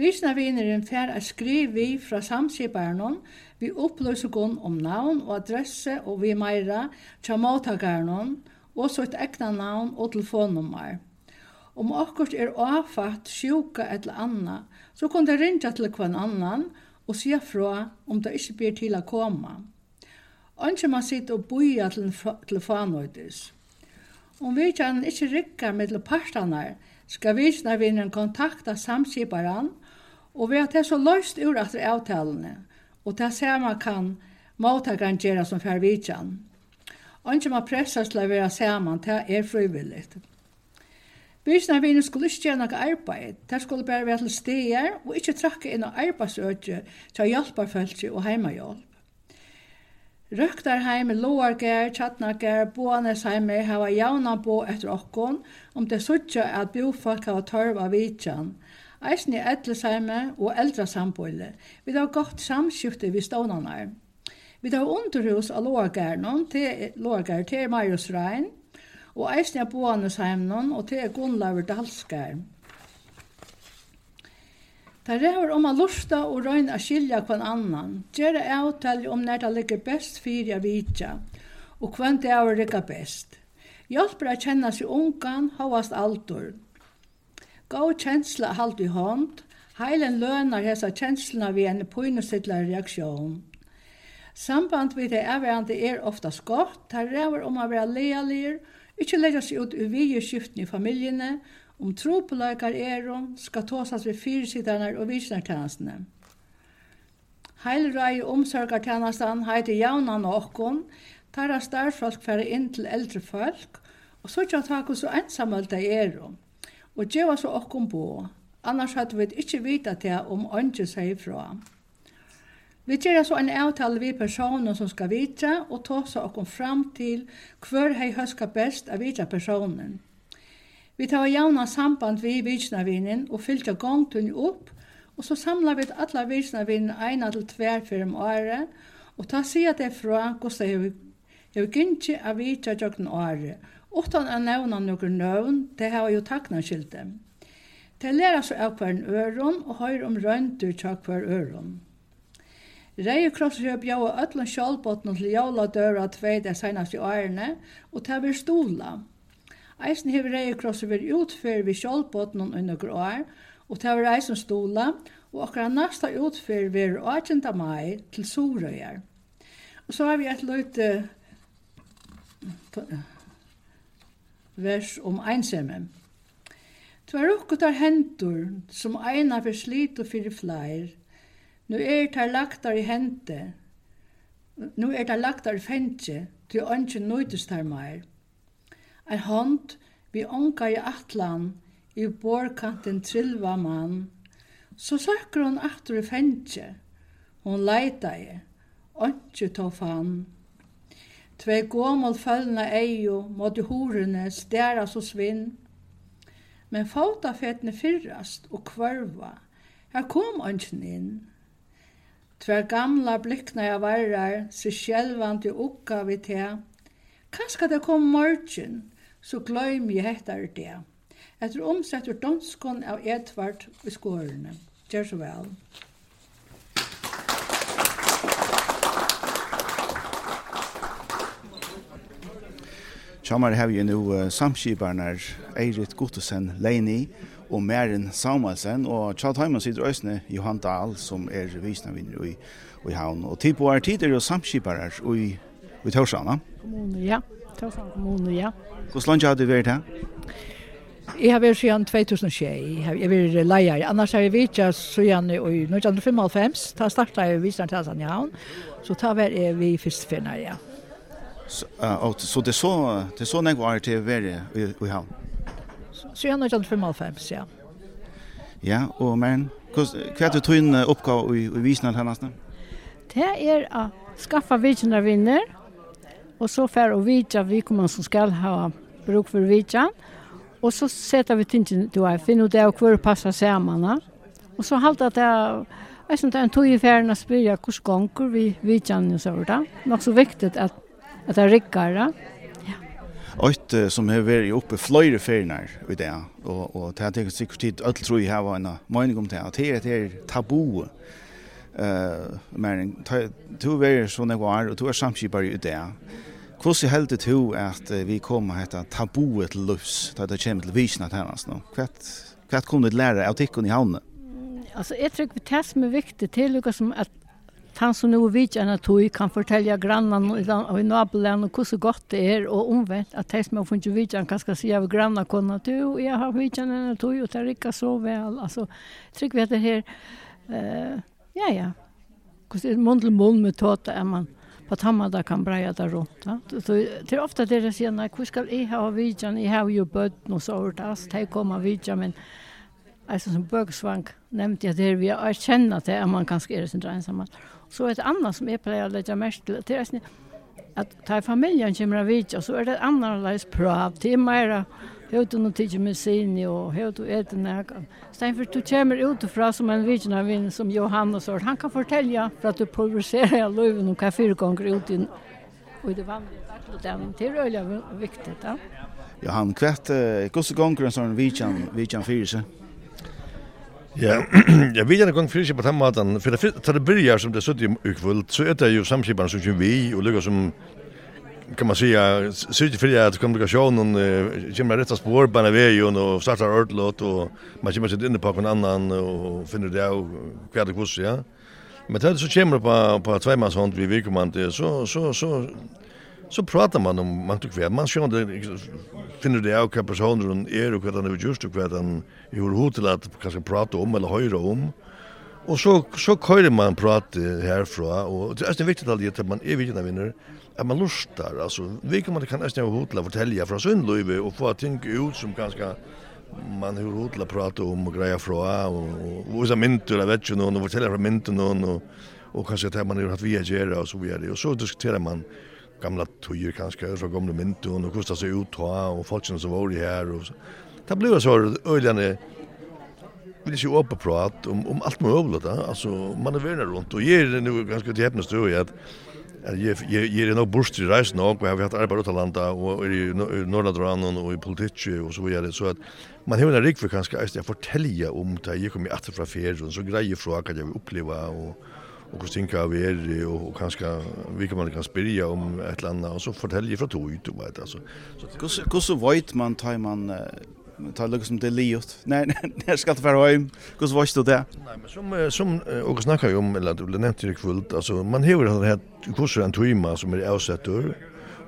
Visna vineren fer a skriv vi fra samskiparen vi oppløsukon om navn og adresse og vi meira tja mottakaren og så et ekna navn og telefonnummer. Om okkurt er avfatt, sjuka eller anna, så kan det rinja til kvann annan og sia fra om det ikke blir til å komme. Anki man sitt og boja til telefonøytis. Om vi kan ikke rikker med partene, skal vidtjanen kontakta samskiparen, og vi har det så løst ur at det er avtalene, og det man kan mottakeren gjøre som fer vidtjan. Og ikke man presser til å være sammen, det er frivillig. frivilligt. Vidtjanen skulle ikke gjøre noe arbeid, det skulle bare være til steder, og ikke trakke inn og arbeidsøkje til å hjelpe folk og heimahjelp. Røktarheim, Loarger, Tjatnager, Boanesheimer hava javna bo etter okkon om det suttja at bofolk hava tørv av vitjan. Eisen i Edlesheime og eldra samboile. Vi har gått samskifte vi stånene. Vi har underhus av Loargernon, til Loarger, til Marius Rein, og eisen i Boanesheimen og til Gunnlaver Dalskar. Det er om å lusta og røyne å skilja kvann annan, gjøre avtale om når det ligger best fyrir jeg vidja, og kvann det er rikka best. Hjelper å kjenne seg ungan, hovast altor. Gå kjensla halt i hånd, heilen lønar hesa kjenslene vi en pøynesidla reaksjon. Samband við det avverande er ofta skott, tar ræver om å være lealir, ikkje leggja seg ut i vige i familjene, Om tropelaikar eron skal tåsas ved fyrsitarnar og visnartjenestene. Heilrei omsorgartjenesten heiter jaunan og okkon, tar av starfolk færre inn til eldre folk, og så tja tak så ensamölda eron, og djeva så okkon på. annars hadde vi ikke vita til om åndsju seg ifra. Vi gjør så en avtale vi personer som skal vite, og tåsa okkon fram til hver hei høska best av vita personen. Vi tar javna samband vi vitsnavinen og fylgja gongtun opp, og så samlar vi alla vitsnavinen eina til tver fyrir om året, og ta sier det fra hvordan jeg vil gynnsi av vitsa jøkken året, utan å nevna noen nøvn, det har jo takna skilte. Det lærer seg av hver øron og høyre om røyndur tja hver øron. Reie krosser seg bjaua öllum sjálfbotnum til jóla døra tvei det senaste årene, og det blir stola. stola. Eisen hever reie krosser veri utfer vi sjálfbåtnen i år, og det var eisen stola, og akkurat næsta utfer vi 18. mai til Sorøyar. Og så har vi et løyte vers om einsemmen. Tvar tar hendur som eina for slit og fyrir flair, nu er tar lagtar i hente, nu er tar laktar i fentje, til ønsken nøytus tar meir. Ein hånd vi onka i atlan, i borkanten trillva mann. Så søkker hon aftur i fengje, hon leita i, ontje tog fann. Tvei gåmål følgna eio, måtte horene stæra så svinn. Men fotafetene fyrrast og kvarva, her kom ontjen inn. Tve gamla blikna jeg varrar, se sjelvan til ukka vi te. Kanska det kom morgen, så gløym jeg hettar det. Etter omsett ur danskon av Edvard i skårene. Gjør så vel. Tjammar har vi nu uh, samskiparnar Eirit Gottesen Leini og Merin Samuelsen og Tjall Heimann sitter Øsne Johan Dahl som er visnavinner i, i havn. Og tid på er tid er jo samskiparar i, i Torsana. Ja. Torshavn kommune, ja. Hvordan langt har du vært her? Jeg har vært siden 2006. Jeg har vært leier. Annars har jeg vært siden i 1995. Da startet jeg viseren til Sandhavn. Så da var jeg vi førstefinner, ja. Så, uh, så det er så, det er så nekvar var til å være i, i havn? Siden 1955, ja. Ja, og men, hva er det tøyne oppgave i, i viseren til Sandhavn? Det er å skaffe viserne vinner, Og så fer og vidja vi kommer som skal ha bruk for vidja. Og så setter vi tingen du har finner det og hvor passer sammen. Og så halte at det Jeg synes det er en tog i ferien å spørre hvordan ganger vi vidtjenner og så. Det er så viktig at, at det er rikkere. Åt som har vært oppe fløyre ferner i det, og, og det har tenkt sikkert tid, alle tror jeg har en mening om det, at det er, det er tabu. Uh, men du har vært sånn jeg var, og du er samskipere i det. Hvordan heldur du at vi kommer hetta tabuet til løs, da det kommer til visna til hennes nå? Hva kunne du lære av tikkene i havnet? Alltså jag tror att det som är viktigt till Lucas som att han som nu vet att tog kan fortälja grannan och i nabelän och hur gott det är och omvänt att det som har funnits vet han kan ska säga av grannar kunna du och jag har vet en att tog och det rikar så väl alltså tryck vet det här eh ja ja kus är mundel till mun med tåta är man på tamma där kan breja där runt. va Så det är ofta det är sen när hur ska jag ha vidjan i har ju bött och så där ta komma vidjan men alltså som bögsvank nämnde jag det vi är känna det är man kanske är sin ensam. Så ett annat som är på det lägga mest till det är att ta familjen kommer vidja så är det annorlunda prat till mera Hur du nu tycker med sin och hur du äter när Sen för du kommer utifrån som en vilken vän som Johannes och han kan fortälja för att du pulveriserar löven och kaffe gånger ut i och det vanliga dagligen. Det är öliga viktigt. Ja. Ja, han kvätt gosse gånger en sån vidjan vilken fyrse. Ja, jag vet gå gång fyrse på maten. För det tar det börjar som det suttit i kväll så är det ju samskipan som vi och lukar som kan man säga syfte för att kommunikationen kommer rätta spår på när vi ju och startar ordlåt och man kommer sitta inne på en annan och finner det och kvar det kurs ja. Men det så kommer på på tvåmans hand vi vill komma inte så så så så pratar man om man tycker man ser det finner det och personer och är och vad han har gjort och vad han hur hotel att kanske prata om eller höra om. Och så så kör man prata herfra och det är viktigt att man är vidna vinner att man lustar alltså vi kan man kan nästan hotla fortälja från Sundlöve och få ting ut som ganska man hur hotla prata om och greja från och och så mynt vet ju någon och fortälja från mynt någon och och kanske att man har haft via gera och så vidare och så diskuterar man gamla tojer kanske så gamla mynton, och kostar sig ut och folk som var i här och så. Det ble så øyne, vill ju åpe prata om, om allt möjligt alltså man är vänner runt och ger det nu ganska till hepnest i att Jeg, jeg, jeg er nok borst i reisen og jeg har hatt arbeid ut landa og i Norrlandranen og i politikk og så videre, så at man har en rik for kanskje eist jeg fortelja om det jeg kom i atter fra ferien, så greier fra hva jeg vil oppleva og og hvordan ting kan være, og, og kanskje vi kan man kan spyrja om et eller annet, og så forteller jeg fra tog ut, du vet, altså. Hvordan vet man tar man tar lukk som det liot. Nei, nei, skal det være heim. Hvordan var du det? Nei, men som, som og snakka jo om, eller du ble nevnt i kvult, altså, man hever det her kurser en tuima som er avsettur,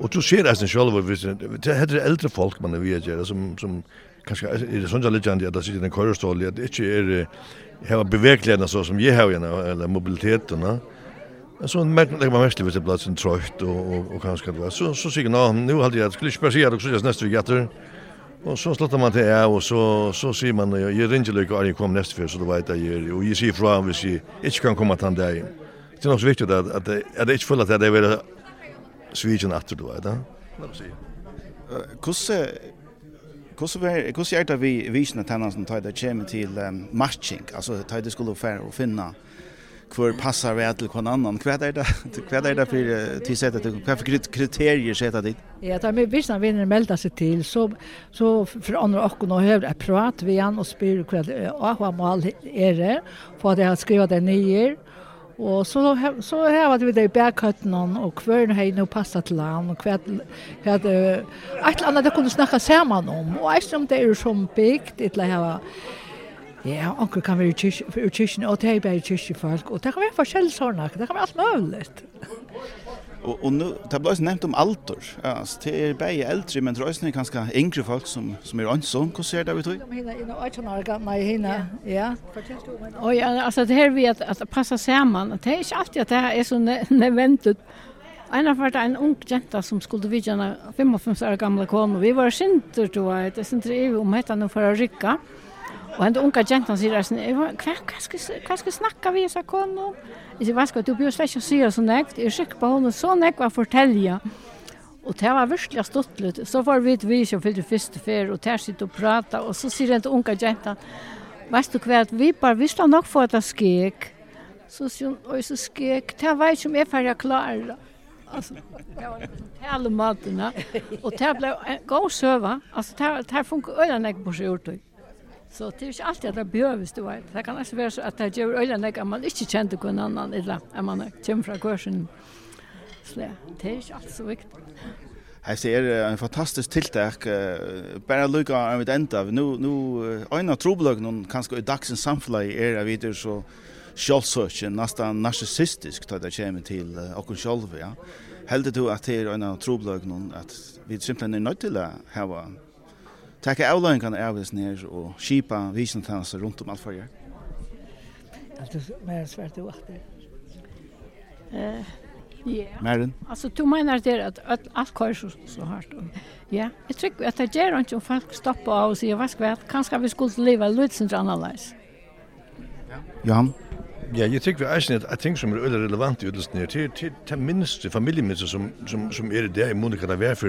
og du ser eisen sjálf, det heter eldre folk man er vi er som, som kanskje er det sånn litt at det sitter i en kørestål, at det ikke er heva bevegelighetene så som jeg har eller mobiliteten, Men så legger man mest til hvis det blir trøyt og, og, og kanskje det var. Så, så sier jeg, nå, nå hadde jeg, skulle ikke bare si at det skulle neste Og så sluttar man til jeg, og så, så sier man, jeg ringer lykke Arjen kom neste fyr, så du vet jeg er, og jeg sier fra hvis jeg ikke kan komme til han dagen. Det er nok så viktig at, at, at jeg ikke føler at jeg vil svigen atter, du vet, da. Hvordan Hvordan er hvordan er det vi visna som tar det kommer til um, matching, altså tar det skulle fære og finne kvar passar vi till hver annan. Hva är det? Hva är det för till sätta at hva för kriterier sätta dit? Ja, ta med visst han vinner melda sig till så så för andra och nu hör jag prat vi an och spyr kväll och vad mal är det för att jag skriva det nyer. Og så, så har vi det i bergkøttene, og hvern har nå passet til han, og hva er det, et eller annet det kunne snakke sammen om, og jeg som det er som bygd, det la annet Ja, onkel kan være i kyrkjen, og det er bare kyrkjefolk, og det kan være forskjellige sånne, det kan være alt mulig. og, og nu, det ble også nevnt om alder, ja, det er bare eldre, men det er også ganske yngre folk som, som er ansom, hvordan ser det ut? Hina, hina, åttjen år gamle, hina, ja. Og ja, altså det her vi at, at passa sammen, det er ikke alltid at det er så nødvendig. En av hvert en ung jenta som skulle vidja en 55 år gamle kone, vi var sinter, du vet, sinter i om hette nå for å rykke, Og henne unga gentan sier sånn, hva, hva, hva skal snakka vi sa konu? Jeg sier, vanskar, du bjør slett å sier så nekt, jeg sikker på henne så nekt hva fortelja. Og det var virkelig stuttlet. Så var vi et vi som fyllte første fer, og der sitter og prata, og så sier den unga gentan, Veist du hva, vi bare visste nok for at det skik. Så sier hun, oi, så skik, det var ikke om jeg ferdig klarer. Alltså, det var liksom tale maten, og det blev en god söva. Alltså det funkar øyne jeg på sig urtøy. Så det er ikke alltid at det behøves, du vet. Det kan også være så at det gjør øyne nek at man ikke kjente kun annan, eller at man kommer fra kursen. Så det er ikke alltid så viktig. Hetta er en fantastisk tiltak. Bara lukka av við enda. Nú nú av trublag nun kanska í dagsins samfélagi er at við så sjálvsøkje, næstan narcissistisk tar det kjem til okkur sjálv, ja. Heldur du at det er einar trublag nun at vi simpelthen er nødt til at hava Takk er avløyen kan av oss ned og kipa visentans rundt om alt forrige. Alt er mer svært og alt. Ja. Mæren? Altså, du mener det at alt kører så, så hardt. Ja, jeg tror at det gjør ikke om folk stopper av og sier, hva skal vi ha? Kanskje vi skulle leve litt sin analys. Johan? Ja, jeg tykker vi er at ting som er veldig relevant i udelsen her, til, til, til minste familieminister som, som, som er det i måneden kan være for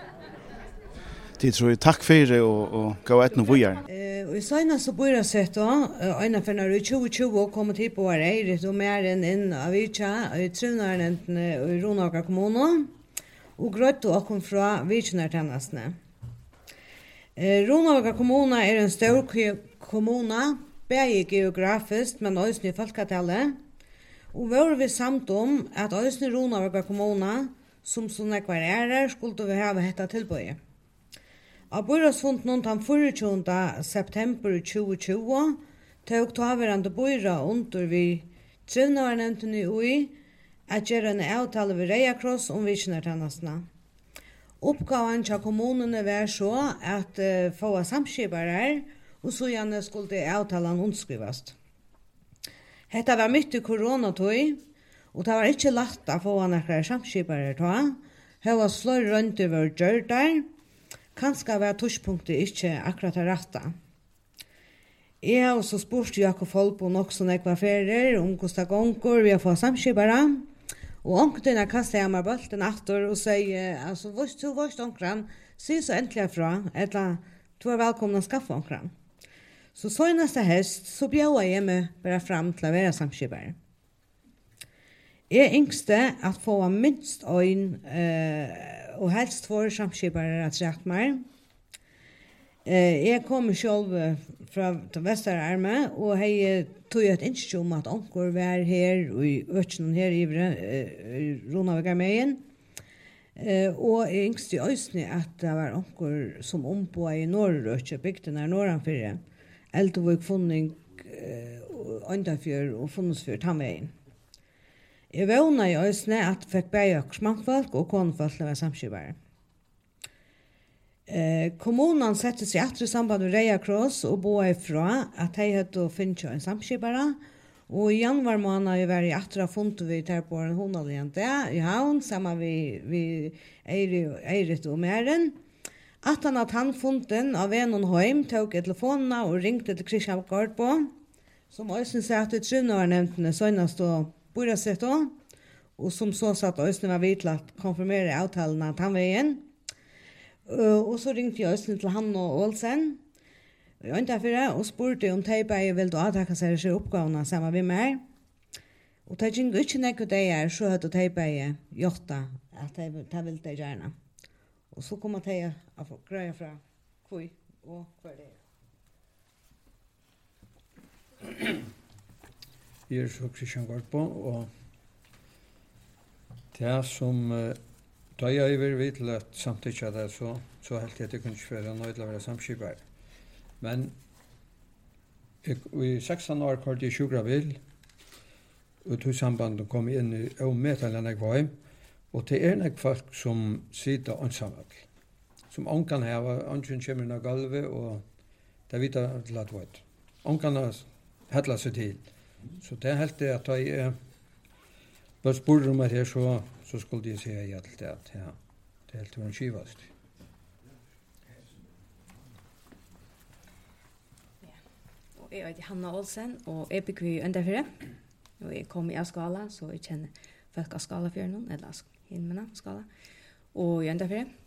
Det tror jag. Tack för det och, och gå ett nu vidare. Og i senest så bor jag sett då da, øyne for når 2020 kommer till på her, er Då mer än en av Vitsa, i Trøvnærentene og i Ronaka kommun. Och grött och kom från fra Vitsunartennestene. Ronaka kommune er en stor kommune, bæg geografiskt men også i folketallet, og var vi samt om at Øysne Ronavøkka kommuna, som så nekvar ærer, skulle vi hava hetta tilbøye. Av bøyrasfunden den 24. september 2020 tøk taverande bøyra under vi trivnavarnevntene ui at gjøre en avtale ved Reiakross om visjonertennastene. Oppgaven til kommunene var så at uh, få samskipere og så gjerne skulle det avtalen undskrivast. Hetta var mitt i koronatøy, og det var ikke lagt å få noen samskipere ta. var slår rundt over gjørdar, Kanska var tushpunktet ikke akkurat det rette. Jeg har også spurt Jakob Folbo nok som jeg var ferier, om hvordan det gonger vi har fått samskipere. Og onkten har kastet jeg meg bølten atter og sier, altså, hvis du var onkran, si så endelig fra, eller du er velkommen å skaffe onkran. Så så nästa hest så bjør jeg mig bara fram til å være samskipere. Jeg yngste at få minst øyn, eh, og helst for samskipare at sagt meg. Eh, jeg kom selv fra Vesterarme vestre og jeg tog et innskje om at anker var her, og i økene her i Ronavikameien. Eh, og jeg yngste i øsne at det var onker som ombå i Norrøkje, bygden her Norranfyrre. Eldevåg funning, eh, Øndafjør og Funnesfjør Tammeien. Jeg vågna i øsne at fikk bæg og smankfolk og konefolk være samskivare. Eh, kommunen sette seg etter samband med Reia Kross og bo ifra at de hadde finnet en samskivare. Og i januar måned vi var i atra funnet vi tar på en hundal igjen i havn, sammen vi, vi Eirit og Meren. Atan at han funden av en og heim tok i telefonene og ringte til Kristian Gårdbo, som også sier at vi trunne var nevnt sånn og bøyra sett og som så satt Øystein var vidt til at konfirmere avtalen at han var igjen. Og så ringte jeg Øystein til han og Olsen, og jeg ønta fyrir, og spurte om teipa jeg ville avtakka seg seg oppgavene sammen med meg. Og det gikk ikke nekko det jeg, så høyde teipa jeg gjorta, at jeg ville det gjerne. Og så kom jeg til å greie fra hvor og hva det er. Jeg er så Kristian Gorpo, og det som uh, da jeg var vidt til at samtidig det, så, så helt jeg at jeg kunne ikke være nøyd til å være samskipper. Men jeg, i 16 år kort jeg sjukker bil, og tog samband og kom inn i avmetal enn jeg var hjem, og det er nek folk som sitter ansamhet, som ånkan heva, ånkan kommer inn av galvet, og det er vidt til at det var. Ånkan har hettlet seg til. Så det helt det at jeg bare spurte om at jeg så, så skulle de si ja til det, at ja, det helt var en skivast. Ja. Og jeg heter Hanna Olsen, og jeg bygger i Øndafjøret. Og jeg kom i Askala, så jeg kjenner folk av Skala for noen, eller Hindmena Skala, og i Øndafjøret.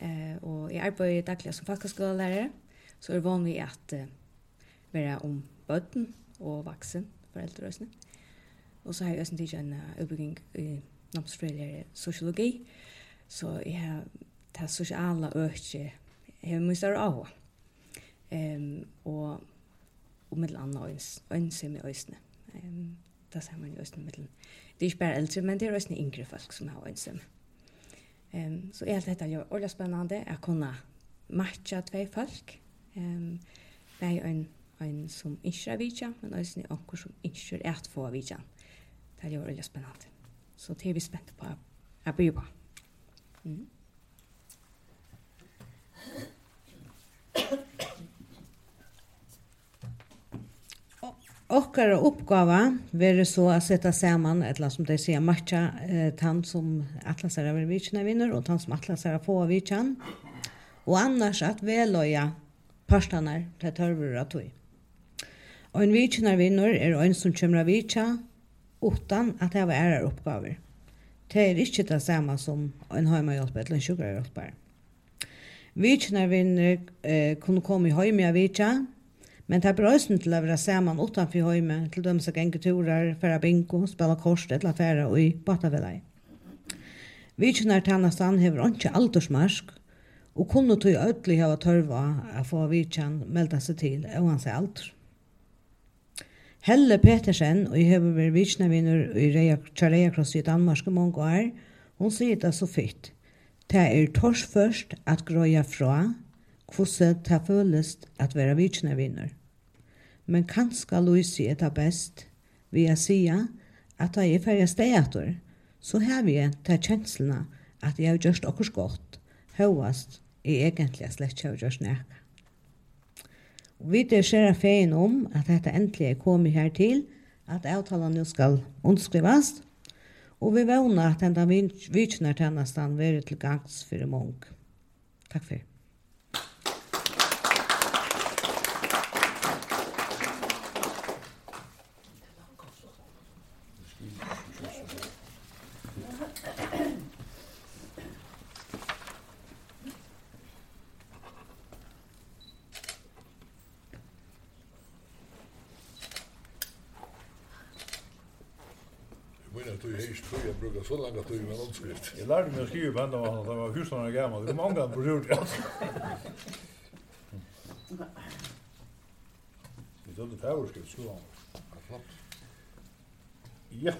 Eh, og jeg arbeider daglig som folkeskolelærer, så er det vanlig at eh, være om bøtten og vaksen foreldre og sånn. Så har jeg også tidlig en utbygging i Namstrøyler sosiologi, så jeg har det sosiale øke, jeg har mye større av. Um, og og med andre øyns, øyns er med øysene. Um, det ser man i øysene med. Det er ikke bare eldre, men det er øysene yngre folk som har øynsene. Um, så jeg helt dette gjør ordentlig spennende, jeg kunne matcha tvei folk, um, med en en som ikke er vidtja, men også en anker som ikke er et få vidtja. Det er jo veldig spennende. Så det er vi spent på å bygge på. Mm. Okkara uppgåva vere så sätta samman ett etla som de ser matcha eh, tant som atlasar över vikina vinner och tant som Atlas är på av Och annars att veløya pastanar till törvur att tøy. Ein vitjenarvinnor er ein som kjemra vitja utan at hava ærar oppgaver. Det er ikkje det samme som ein heimahjelp eller en sjukrarhjelpar. Vitjenarvinnor eh, kunne komme i heimia vitja, men det er brøysen til å være saman utanfor heime, til dem som ganger turar, færa bingo, spela kors, eller ferra og i batavelai. Vitjenartannastan hever ikke aldersmarsk, og kunne tog ødelig hava tørva å få vitjan melda seg til, og han seg alder. Helle Petersen, og jeg har vært vitsnevinner i Reia Kross i Danmark i mange år, hun sier det så fyrt. Det er tors først at grøya fra, hvordan det føles at være vitsnevinner. Men kanskje Louise er det best, vil jeg si at jeg er ferdig stedater, så har vi til kjenslene at jeg har gjort akkurat godt, høyest jeg egentlig slett ikke har gjort nækka. Vi er skjera feien om at dette endelig er kommet her til, at avtalen nå skal underskrivast, og vi vana at denne vitsnertjennesten vil være til gangs for mange. Takk for bruka så langa tid med omskrift. Jag lärde mig att skriva på ända var det var husen var gammal. Det var många på rurt. det. Det tog det här utskrift så långt. Ja.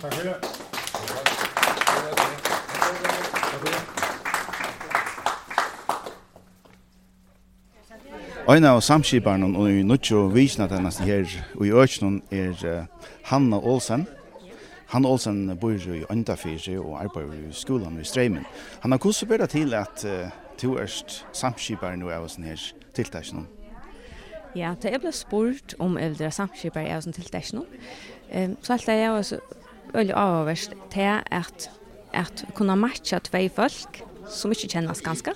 Tack för det. Ein av samskiparna og i nutjo visna tennast her og i økjennom er Hanna Olsen. Han Olsen bor i Øndafyrse og arbeider i skolen i Streimen. Han har kurset bedre til at uh, to erst samskipar nå av oss her tiltasjonen. Ja, da jeg ble spurt om eldre samskipar av oss tiltasjonen. um, så alt er jeg også veldig avhverst til at, at kunne matcha tvei folk som ikke kjennes ganske.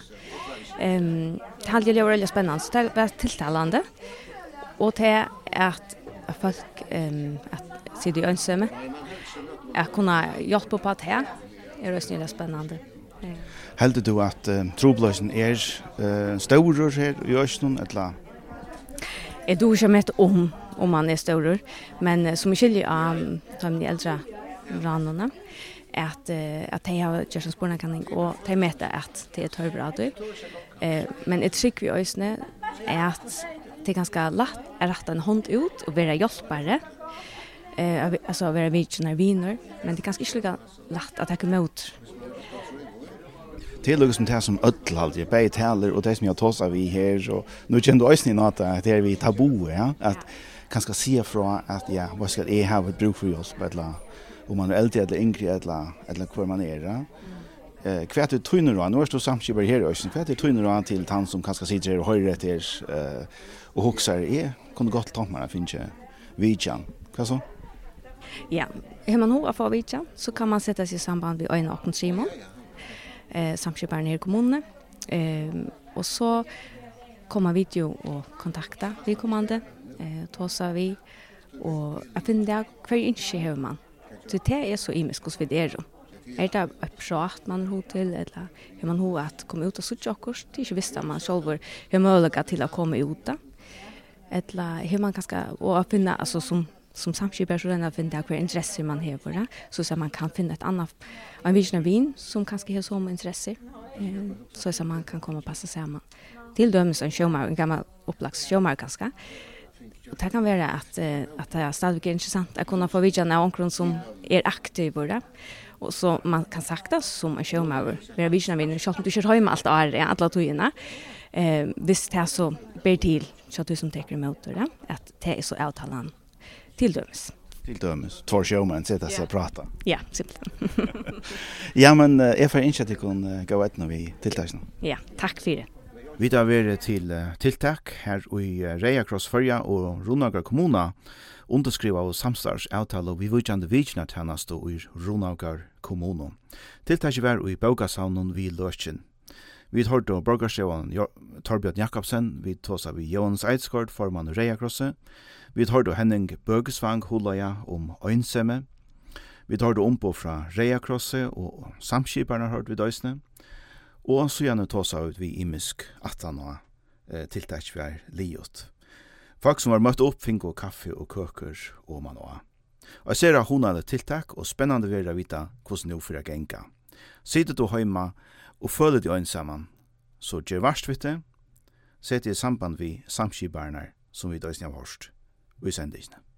Um, det hadde jo veldig spennende, så det var tiltalende. Og til at folk um, at sitter i ønsømme, att kunna hjälpa på att här är det snälla spännande. Ja. Heldur du att uh, trobløsen er uh, større här i Østen, eller? Jag tror inte mest om om man är større, men uh, som skiljer av de äldre rannorna at, uh, at de har gjort en kan og de møter at de er tørre av det. Men et trick vi Østen er at det er ganske lett å rette en hand ut og vara hjälpare eh alltså vara vid när viner men det kanske inte lika lätt att ta emot. Det lukkar som det som öll halt jag bäi taler och det som jag tossar vi här och nu kände jag snin at det er vi tabu ja. Att kanske se från att ja vad ska jag ha ett bruk för oss på om man är äldre eller yngre eller eller kvar man är ja. Eh kvärt ut trynor du, nu är det samskibar här och sen kvärt ut trynor då till tant som kanske sitter och höjer till eh och huxar är kunde gott ta man finns ju vidjan vad så? Ja, har man hova for vitja, så kan man sätta sig i samband vid Øyne Åkken Simon, eh, samkjøperen i kommunene. Eh, og så kommer vi ju och kontakta vi kommande, eh, tåsa vi, og jeg finner det hver innskje har man. Så det er så imisk hos vi det er. Er det et prat man har til, eller har man hova at komme ut og suttje akkurat, det er ikke visst at man selv har mulighet til å komme ut da. Eller har man kanskje, og finne, altså som som samskipar så den finna hver intresse man har så så man kan finna ett annat en vision vin som kanske har som intresse eh, så så man kan komma passa samman till dömes en showmar en gammal upplags showmar kanske Och det kan vara att, att det är stadigt intressant att kunna få vidja när omkron som är aktiv i Och så man kan sakta som en showmauer. Vi har vidja vinner, så att du inte kör hem allt året, alla togina. Eh, visst det så ber till så att du som teker emot det, att det är så avtalan till dömes. Till dömes. Två showmen sitter sig och pratar. Ja, simpelt. ja, men är får inte att jag kan gå ut när vi tilltags Ja, tack för det. Vi tar vidare till tiltak här i Reja Kross Följa och Ronagra kommuna underskriva og samstars avtale vi vujtjande vitsjna tjeneste i Ronaugar kommuna. Tiltaket var i Baugasavnen vi løsjen. Vi tar då borgarsjøen Torbjørn Jakobsen, vi tåsa vi Jons Eidsgård, formann Reiakrosset, Vi tar då Henning Bøgesvang hulaja om øynsemme. Vi tar då ombå fra Reiakrosse og samskiparna hørt vi døysne. Og så gjerne tåsa ut vi imisk atan og eh, tiltak vi er liot. Folk som har møtt opp finko kaffe og køker og man og. Og jeg ser at hun hadde tiltak og spennende vil jeg vite hvordan det er genga. Sitter du heima og føler deg øynsamman, så gjør varst vitt det, sett i samband vi samskibarnar som vi døysne av hårst i sendisene.